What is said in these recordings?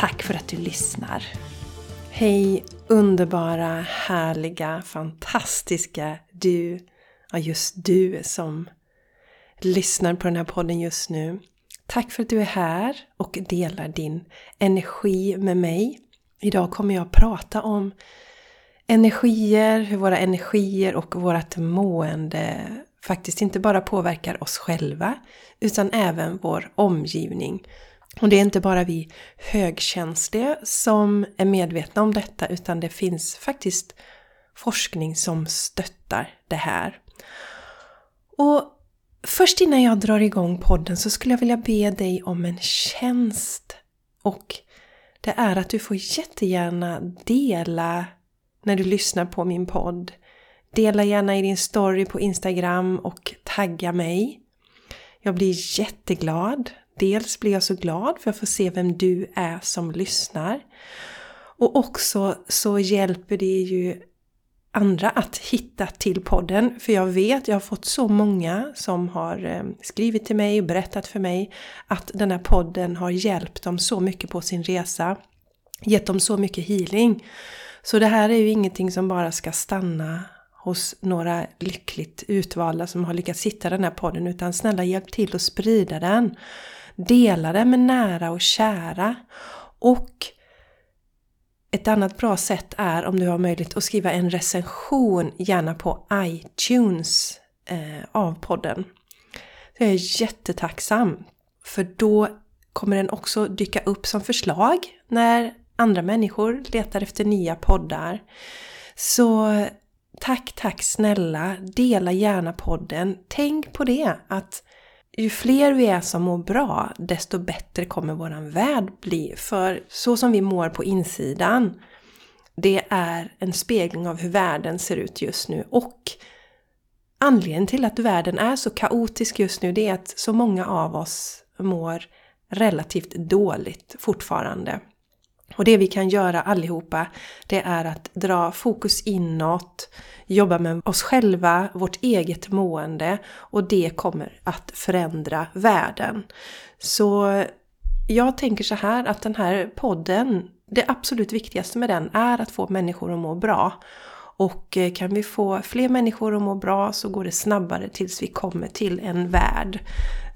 Tack för att du lyssnar! Hej underbara, härliga, fantastiska du! Ja, just du som lyssnar på den här podden just nu. Tack för att du är här och delar din energi med mig. Idag kommer jag prata om energier, hur våra energier och vårt mående faktiskt inte bara påverkar oss själva utan även vår omgivning. Och det är inte bara vi högkänsliga som är medvetna om detta utan det finns faktiskt forskning som stöttar det här. Och först innan jag drar igång podden så skulle jag vilja be dig om en tjänst. Och det är att du får jättegärna dela när du lyssnar på min podd. Dela gärna i din story på Instagram och tagga mig. Jag blir jätteglad Dels blir jag så glad för att få se vem du är som lyssnar. Och också så hjälper det ju andra att hitta till podden. För jag vet, jag har fått så många som har eh, skrivit till mig och berättat för mig att den här podden har hjälpt dem så mycket på sin resa. Gett dem så mycket healing. Så det här är ju ingenting som bara ska stanna hos några lyckligt utvalda som har lyckats hitta den här podden utan snälla hjälp till att sprida den. Dela det med nära och kära. Och ett annat bra sätt är om du har möjlighet att skriva en recension, gärna på iTunes eh, av podden. Jag är jättetacksam. För då kommer den också dyka upp som förslag när andra människor letar efter nya poddar. Så tack, tack snälla. Dela gärna podden. Tänk på det att ju fler vi är som mår bra, desto bättre kommer våran värld bli. För så som vi mår på insidan, det är en spegling av hur världen ser ut just nu. Och anledningen till att världen är så kaotisk just nu, det är att så många av oss mår relativt dåligt fortfarande. Och det vi kan göra allihopa, det är att dra fokus inåt, jobba med oss själva, vårt eget mående och det kommer att förändra världen. Så jag tänker så här att den här podden, det absolut viktigaste med den är att få människor att må bra. Och eh, kan vi få fler människor att må bra så går det snabbare tills vi kommer till en värld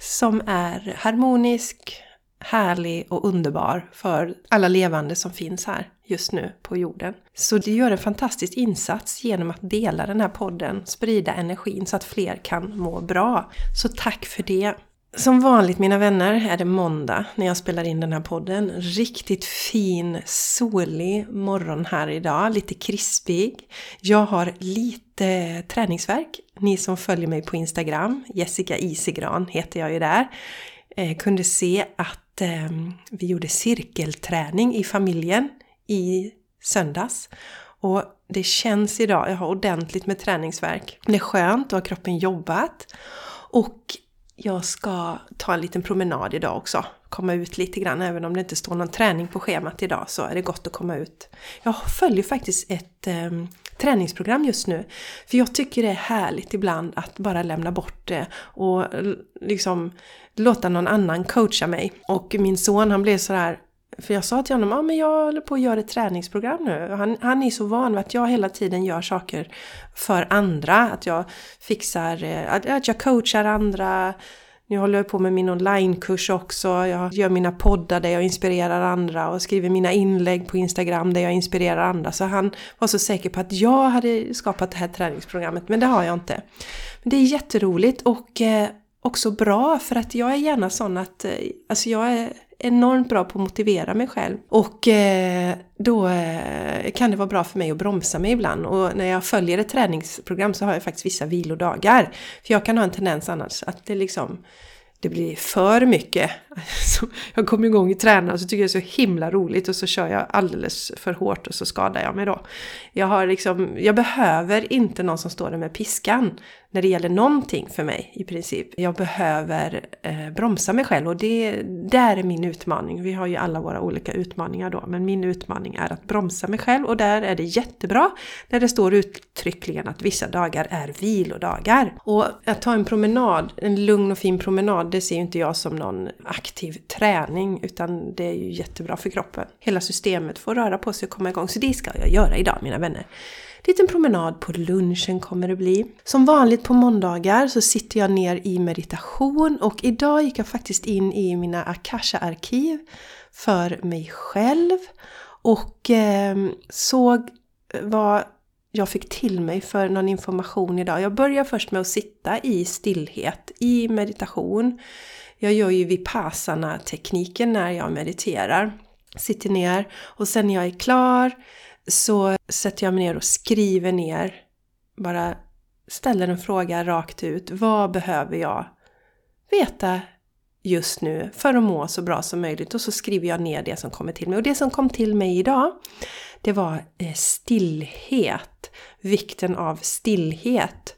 som är harmonisk, härlig och underbar för alla levande som finns här just nu på jorden. Så du gör en fantastisk insats genom att dela den här podden, sprida energin så att fler kan må bra. Så tack för det! Som vanligt mina vänner är det måndag när jag spelar in den här podden. Riktigt fin solig morgon här idag, lite krispig. Jag har lite träningsverk. Ni som följer mig på Instagram, Jessica Isigran heter jag ju där, eh, kunde se att eh, vi gjorde cirkelträning i familjen i söndags. Och det känns idag, jag har ordentligt med träningsverk. Det är skönt, då har kroppen jobbat. Och jag ska ta en liten promenad idag också. Komma ut lite grann, även om det inte står någon träning på schemat idag så är det gott att komma ut. Jag följer faktiskt ett eh, träningsprogram just nu. För jag tycker det är härligt ibland att bara lämna bort det och liksom låta någon annan coacha mig. Och min son han blev sådär för jag sa till honom, ja ah, men jag håller på att göra ett träningsprogram nu. Han, han är så van vid att jag hela tiden gör saker för andra. Att jag fixar, eh, att, att jag coachar andra. Nu håller jag på med min onlinekurs också. Jag gör mina poddar där jag inspirerar andra och skriver mina inlägg på Instagram där jag inspirerar andra. Så han var så säker på att jag hade skapat det här träningsprogrammet, men det har jag inte. Men det är jätteroligt och eh, också bra för att jag är gärna sån att, eh, alltså jag är enormt bra på att motivera mig själv. Och eh, då eh, kan det vara bra för mig att bromsa mig ibland. Och när jag följer ett träningsprogram så har jag faktiskt vissa vilodagar. För jag kan ha en tendens annars att det liksom det blir för mycket. jag kommer igång i träna och så tycker jag det är så himla roligt och så kör jag alldeles för hårt och så skadar jag mig då. Jag har liksom, jag behöver inte någon som står där med piskan när det gäller någonting för mig i princip. Jag behöver eh, bromsa mig själv och det där är min utmaning. Vi har ju alla våra olika utmaningar då, men min utmaning är att bromsa mig själv och där är det jättebra när det står uttryckligen att vissa dagar är vilodagar. Och att ta en promenad, en lugn och fin promenad, det ser ju inte jag som någon aktiv träning utan det är ju jättebra för kroppen. Hela systemet får röra på sig och komma igång, så det ska jag göra idag mina vänner liten promenad på lunchen kommer det bli. Som vanligt på måndagar så sitter jag ner i meditation och idag gick jag faktiskt in i mina Akasha-arkiv för mig själv och eh, såg vad jag fick till mig för någon information idag. Jag börjar först med att sitta i stillhet, i meditation. Jag gör ju vipassana-tekniken när jag mediterar. Sitter ner och sen när jag är klar så sätter jag mig ner och skriver ner, bara ställer en fråga rakt ut. Vad behöver jag veta just nu för att må så bra som möjligt? Och så skriver jag ner det som kommer till mig. Och det som kom till mig idag, det var eh, stillhet. Vikten av stillhet.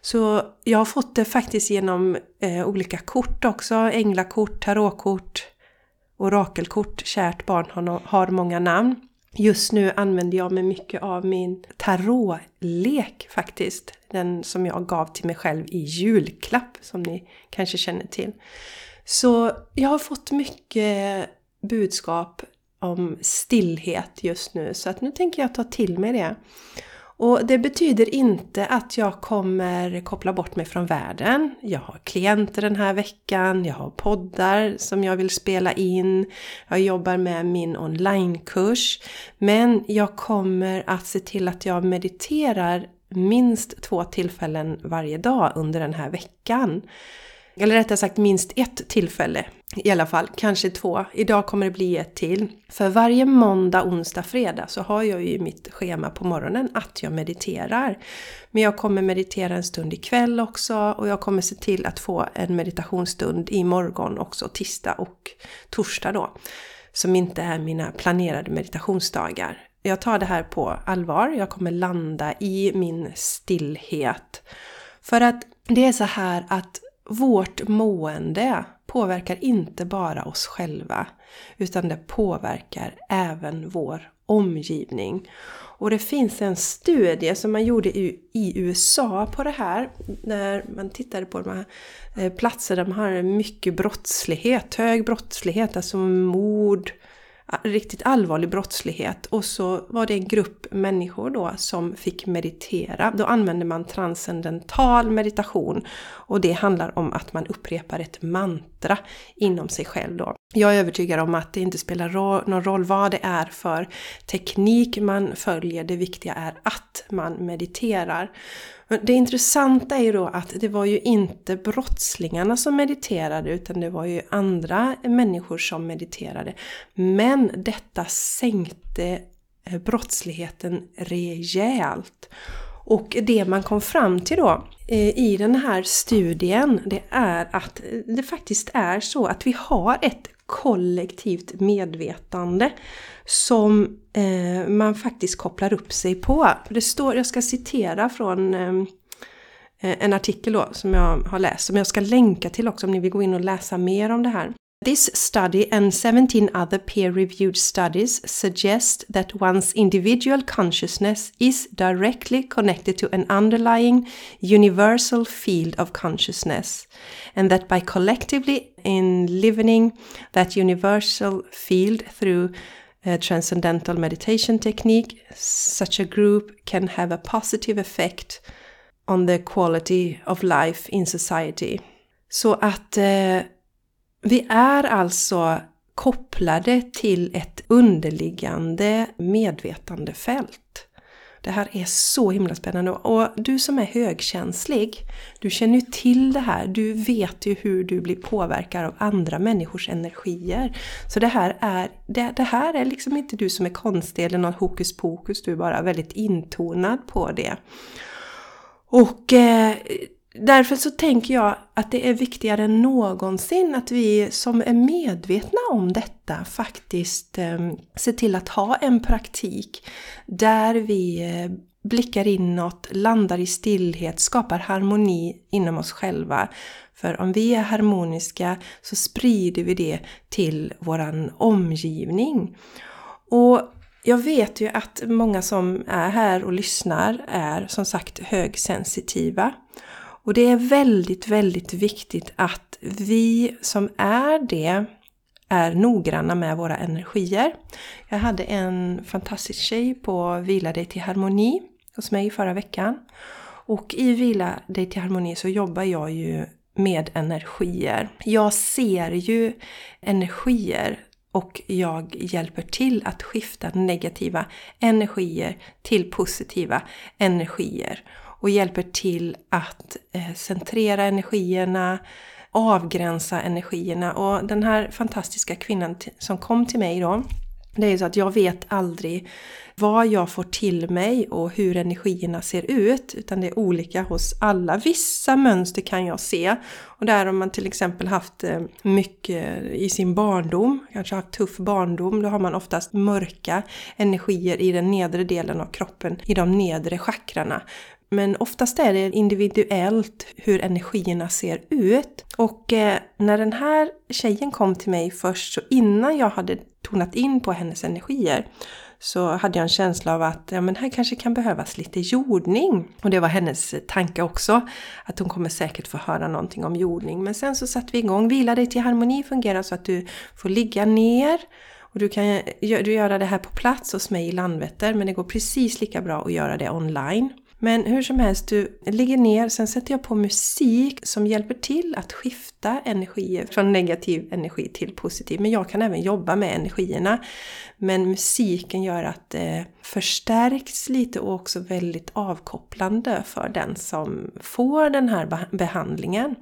Så jag har fått det faktiskt genom eh, olika kort också. Änglakort, tarotkort, orakelkort. Kärt barn har många namn. Just nu använder jag mig mycket av min tarotlek faktiskt. Den som jag gav till mig själv i julklapp som ni kanske känner till. Så jag har fått mycket budskap om stillhet just nu så att nu tänker jag ta till mig det. Och det betyder inte att jag kommer koppla bort mig från världen. Jag har klienter den här veckan, jag har poddar som jag vill spela in, jag jobbar med min onlinekurs. Men jag kommer att se till att jag mediterar minst två tillfällen varje dag under den här veckan. Eller rättare sagt minst ett tillfälle i alla fall, kanske två. Idag kommer det bli ett till. För varje måndag, onsdag, fredag så har jag ju mitt schema på morgonen att jag mediterar. Men jag kommer meditera en stund ikväll också och jag kommer se till att få en meditationsstund imorgon också, tisdag och torsdag då. Som inte är mina planerade meditationsdagar. Jag tar det här på allvar, jag kommer landa i min stillhet. För att det är så här att vårt mående påverkar inte bara oss själva utan det påverkar även vår omgivning. Och det finns en studie som man gjorde i, i USA på det här, när man tittade på de här platserna, platser där man har mycket brottslighet, hög brottslighet, alltså mord, riktigt allvarlig brottslighet och så var det en grupp människor då som fick meditera. Då använde man transcendental meditation och det handlar om att man upprepar ett mantra inom sig själv då. Jag är övertygad om att det inte spelar någon roll vad det är för teknik man följer, det viktiga är att man mediterar. Men det intressanta är ju då att det var ju inte brottslingarna som mediterade utan det var ju andra människor som mediterade. Men detta sänkte eh, brottsligheten rejält. Och det man kom fram till då eh, i den här studien det är att eh, det faktiskt är så att vi har ett kollektivt medvetande som eh, man faktiskt kopplar upp sig på. Det står, jag ska citera från eh, en artikel då som jag har läst, som jag ska länka till också om ni vill gå in och läsa mer om det här. This study and 17 other peer-reviewed studies suggest that one's individual consciousness is directly connected to an underlying universal field of consciousness, and that by collectively enlivening that universal field through a transcendental meditation technique, such a group can have a positive effect on the quality of life in society. Så att eh, Vi är alltså kopplade till ett underliggande medvetandefält. Det här är så himla spännande och du som är högkänslig, du känner ju till det här. Du vet ju hur du blir påverkad av andra människors energier. Så det här är, det, det här är liksom inte du som är konstig eller någon hokus pokus, du är bara väldigt intonad på det. Och eh, därför så tänker jag att det är viktigare än någonsin att vi som är medvetna om detta faktiskt eh, ser till att ha en praktik där vi eh, blickar inåt, landar i stillhet, skapar harmoni inom oss själva. För om vi är harmoniska så sprider vi det till våran omgivning. Och jag vet ju att många som är här och lyssnar är som sagt högsensitiva. Och det är väldigt, väldigt viktigt att vi som är det är noggranna med våra energier. Jag hade en fantastisk tjej på Vila dig till harmoni hos mig förra veckan. Och i Vila dig till harmoni så jobbar jag ju med energier. Jag ser ju energier och jag hjälper till att skifta negativa energier till positiva energier och hjälper till att eh, centrera energierna, avgränsa energierna. Och den här fantastiska kvinnan som kom till mig då, det är ju så att jag vet aldrig vad jag får till mig och hur energierna ser ut. Utan det är olika hos alla. Vissa mönster kan jag se. Och där har man till exempel haft eh, mycket i sin barndom, kanske haft tuff barndom. Då har man oftast mörka energier i den nedre delen av kroppen, i de nedre chakrarna. Men oftast är det individuellt hur energierna ser ut. Och eh, när den här tjejen kom till mig först, så innan jag hade tonat in på hennes energier, så hade jag en känsla av att ja, men här kanske kan behövas lite jordning. Och det var hennes tanke också, att hon kommer säkert få höra någonting om jordning. Men sen så satte vi igång. Vila dig till harmoni fungerar så att du får ligga ner och du kan du göra det här på plats hos mig i Landvetter, men det går precis lika bra att göra det online. Men hur som helst, du ligger ner, sen sätter jag på musik som hjälper till att skifta energier från negativ energi till positiv. Men jag kan även jobba med energierna. Men musiken gör att det förstärks lite och också väldigt avkopplande för den som får den här behandlingen.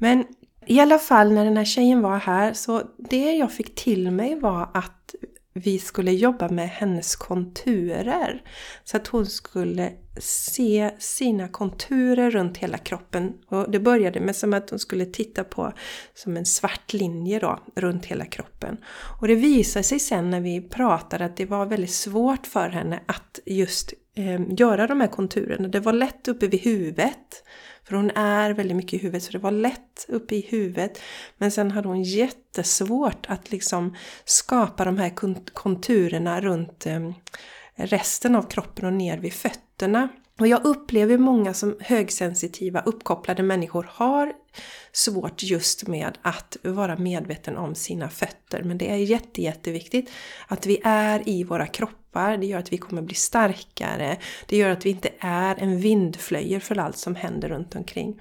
Men i alla fall när den här tjejen var här så det jag fick till mig var att vi skulle jobba med hennes konturer. Så att hon skulle se sina konturer runt hela kroppen. Och det började med som att hon skulle titta på som en svart linje då, runt hela kroppen. Och det visade sig sen när vi pratade att det var väldigt svårt för henne att just eh, göra de här konturerna. Det var lätt uppe vid huvudet. För hon är väldigt mycket i huvudet så det var lätt uppe i huvudet. Men sen hade hon jättesvårt att liksom skapa de här konturerna runt eh, resten av kroppen och ner vid fötterna. Och jag upplever många som högsensitiva, uppkopplade människor har svårt just med att vara medveten om sina fötter. Men det är jätte, jätteviktigt att vi är i våra kroppar. Det gör att vi kommer bli starkare. Det gör att vi inte är en vindflöjer för allt som händer runt omkring.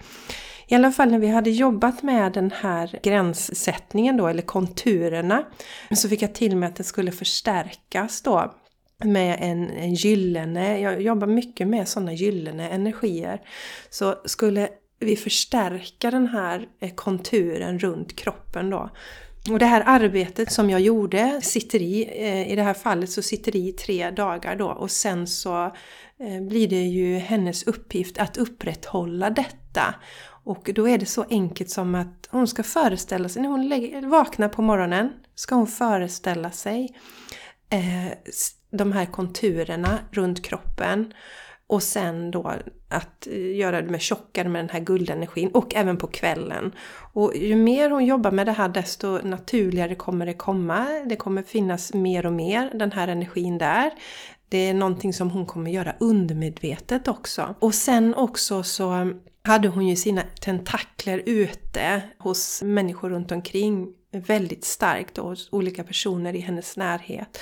I alla fall när vi hade jobbat med den här gränssättningen då, eller konturerna, så fick jag till mig att det skulle förstärkas då med en, en gyllene, jag jobbar mycket med sådana gyllene energier. Så skulle vi förstärka den här eh, konturen runt kroppen då. Och det här arbetet som jag gjorde sitter i, eh, i det här fallet så sitter det i tre dagar då och sen så eh, blir det ju hennes uppgift att upprätthålla detta. Och då är det så enkelt som att hon ska föreställa sig, när hon lägger, vaknar på morgonen, ska hon föreställa sig eh, de här konturerna runt kroppen. Och sen då att eh, göra det med tjockare med den här guldenergin och även på kvällen. Och ju mer hon jobbar med det här desto naturligare kommer det komma. Det kommer finnas mer och mer den här energin där. Det är någonting som hon kommer göra undermedvetet också. Och sen också så hade hon ju sina tentakler ute hos människor runt omkring väldigt starkt och hos olika personer i hennes närhet.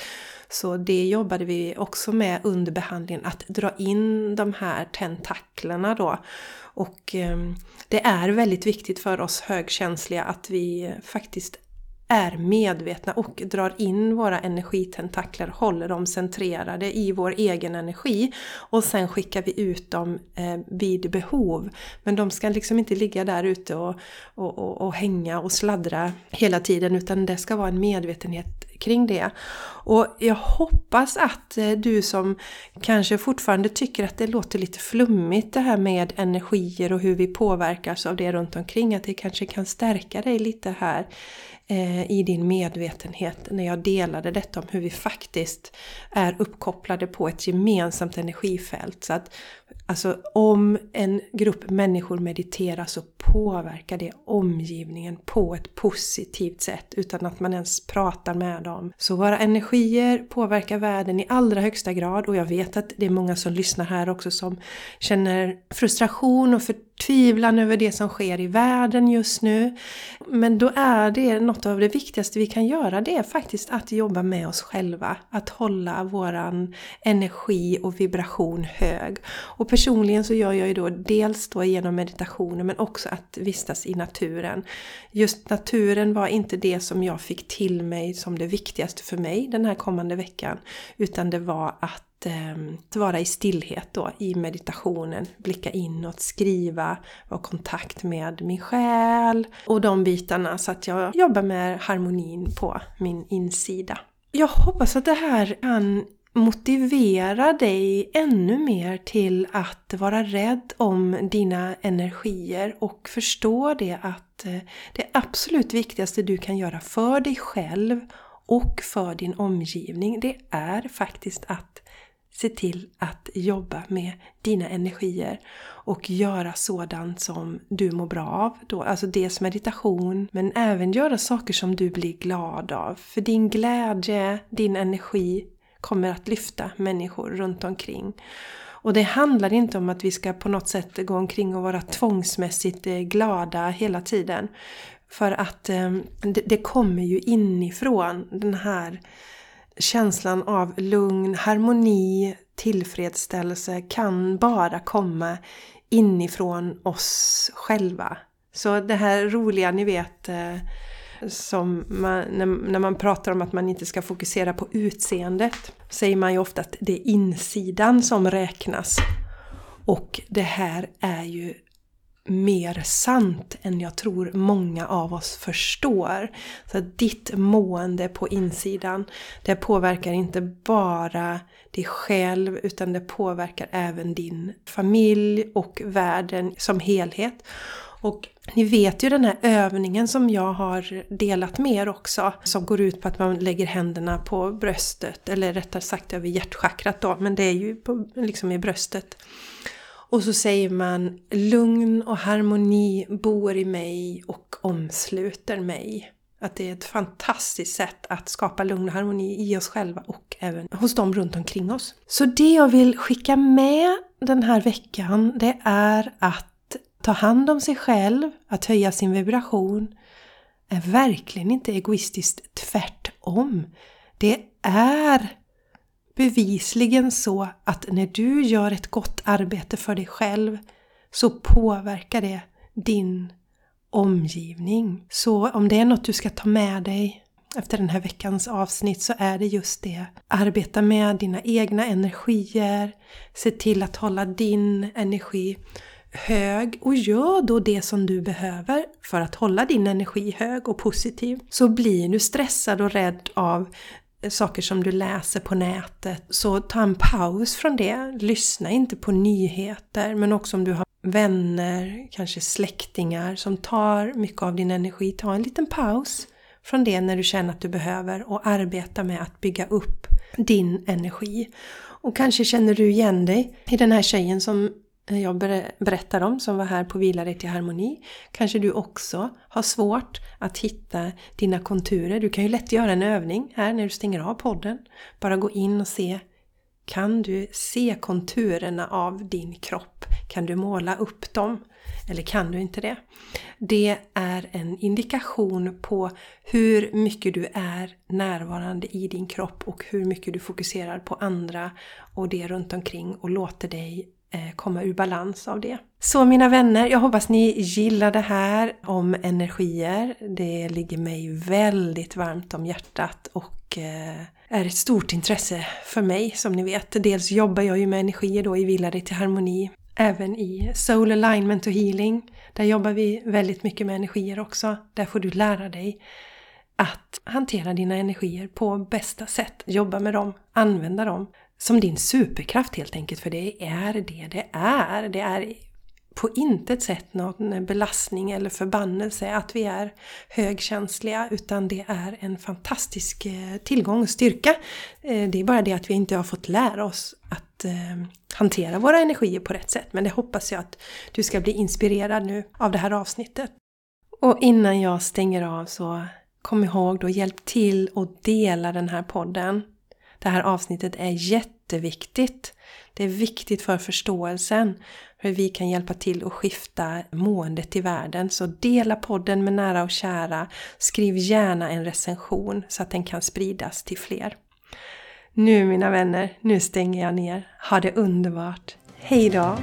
Så det jobbade vi också med under behandlingen, att dra in de här tentaklerna då. Och eh, det är väldigt viktigt för oss högkänsliga att vi faktiskt är medvetna och drar in våra energitentakler, håller dem centrerade i vår egen energi och sen skickar vi ut dem eh, vid behov. Men de ska liksom inte ligga där ute och, och, och, och hänga och sladdra hela tiden utan det ska vara en medvetenhet kring det. Och jag hoppas att eh, du som kanske fortfarande tycker att det låter lite flummigt det här med energier och hur vi påverkas av det runt omkring, att det kanske kan stärka dig lite här eh, i din medvetenhet när jag delade detta om hur vi faktiskt är uppkopplade på ett gemensamt energifält. Så att Alltså om en grupp människor mediterar så påverkar det omgivningen på ett positivt sätt utan att man ens pratar med dem. Så våra energier påverkar världen i allra högsta grad och jag vet att det är många som lyssnar här också som känner frustration och förtvivlan över det som sker i världen just nu. Men då är det något av det viktigaste vi kan göra, det är faktiskt att jobba med oss själva. Att hålla våran energi och vibration hög. Och personligen så gör jag ju då dels då genom meditationen men också att vistas i naturen. Just naturen var inte det som jag fick till mig som det viktigaste för mig den här kommande veckan. Utan det var att att eh, vara i stillhet då, i meditationen, blicka inåt, skriva, vara i kontakt med min själ och de bitarna så att jag jobbar med harmonin på min insida. Jag hoppas att det här kan motivera dig ännu mer till att vara rädd om dina energier och förstå det att eh, det absolut viktigaste du kan göra för dig själv och för din omgivning det är faktiskt att se till att jobba med dina energier och göra sådant som du mår bra av. Då, alltså dels meditation men även göra saker som du blir glad av. För din glädje, din energi kommer att lyfta människor runt omkring. Och det handlar inte om att vi ska på något sätt gå omkring och vara tvångsmässigt eh, glada hela tiden. För att eh, det kommer ju inifrån den här känslan av lugn, harmoni, tillfredsställelse kan bara komma inifrån oss själva. Så det här roliga, ni vet, eh, som man, när, när, man pratar om att man inte ska fokusera på utseendet säger man ju ofta att det är insidan som räknas. Och det här är ju mer sant än jag tror många av oss förstår. Så att ditt mående på insidan, det påverkar inte bara dig själv utan det påverkar även din familj och världen som helhet. Och ni vet ju den här övningen som jag har delat med er också. Som går ut på att man lägger händerna på bröstet. Eller rättare sagt över hjärtchakrat då. Men det är ju på, liksom i bröstet. Och så säger man lugn och harmoni bor i mig och omsluter mig. Att det är ett fantastiskt sätt att skapa lugn och harmoni i oss själva och även hos dem runt omkring oss. Så det jag vill skicka med den här veckan det är att ta hand om sig själv, att höja sin vibration är verkligen inte egoistiskt tvärtom. Det är bevisligen så att när du gör ett gott arbete för dig själv så påverkar det din omgivning. Så om det är något du ska ta med dig efter den här veckans avsnitt så är det just det. Arbeta med dina egna energier, se till att hålla din energi hög och gör då det som du behöver för att hålla din energi hög och positiv. Så blir du stressad och rädd av saker som du läser på nätet så ta en paus från det. Lyssna inte på nyheter men också om du har vänner, kanske släktingar som tar mycket av din energi. Ta en liten paus från det när du känner att du behöver och arbeta med att bygga upp din energi. Och kanske känner du igen dig i den här tjejen som Eh, jag berättar om som var här på Vila dig till harmoni. Kanske du också har svårt att hitta dina konturer. Du kan ju lätt göra en övning här när du stänger av podden. Bara gå in och se. Kan du se konturerna av din kropp? Kan du måla upp dem? Eller kan du inte det? Det är en indikation på hur mycket du är närvarande i din kropp och hur mycket du fokuserar på andra och det runt omkring och låter dig Eh, komma ur balans av det. Så mina vänner, jag hoppas ni gillar det här om energier. Det ligger mig väldigt varmt om hjärtat och eh, är ett stort intresse för mig som ni vet. Dels jobbar jag ju med energier då i Vila dig till harmoni. Även i Soul Alignment och Healing. Där jobbar vi väldigt mycket med energier också. Där får du lära dig att hantera dina energier på bästa sätt. Jobba med dem, använda dem som din superkraft helt enkelt. För det är det det är. Det är på intet sätt någon belastning eller förbannelse att vi är högkänsliga utan det är en fantastisk eh, tillgång och styrka. Eh, det är bara det att vi inte har fått lära oss att eh, hantera våra energier på rätt sätt. Men det hoppas jag att du ska bli inspirerad nu av det här avsnittet. Och innan jag stänger av så kom ihåg då, hjälp till och dela den här podden. Det här avsnittet är jätteviktigt. Det är viktigt för förståelsen hur vi kan hjälpa till att skifta måendet i världen. Så dela podden med nära och kära. Skriv gärna en recension så att den kan spridas till fler. Nu mina vänner, nu stänger jag ner. Ha det underbart. Hejdå!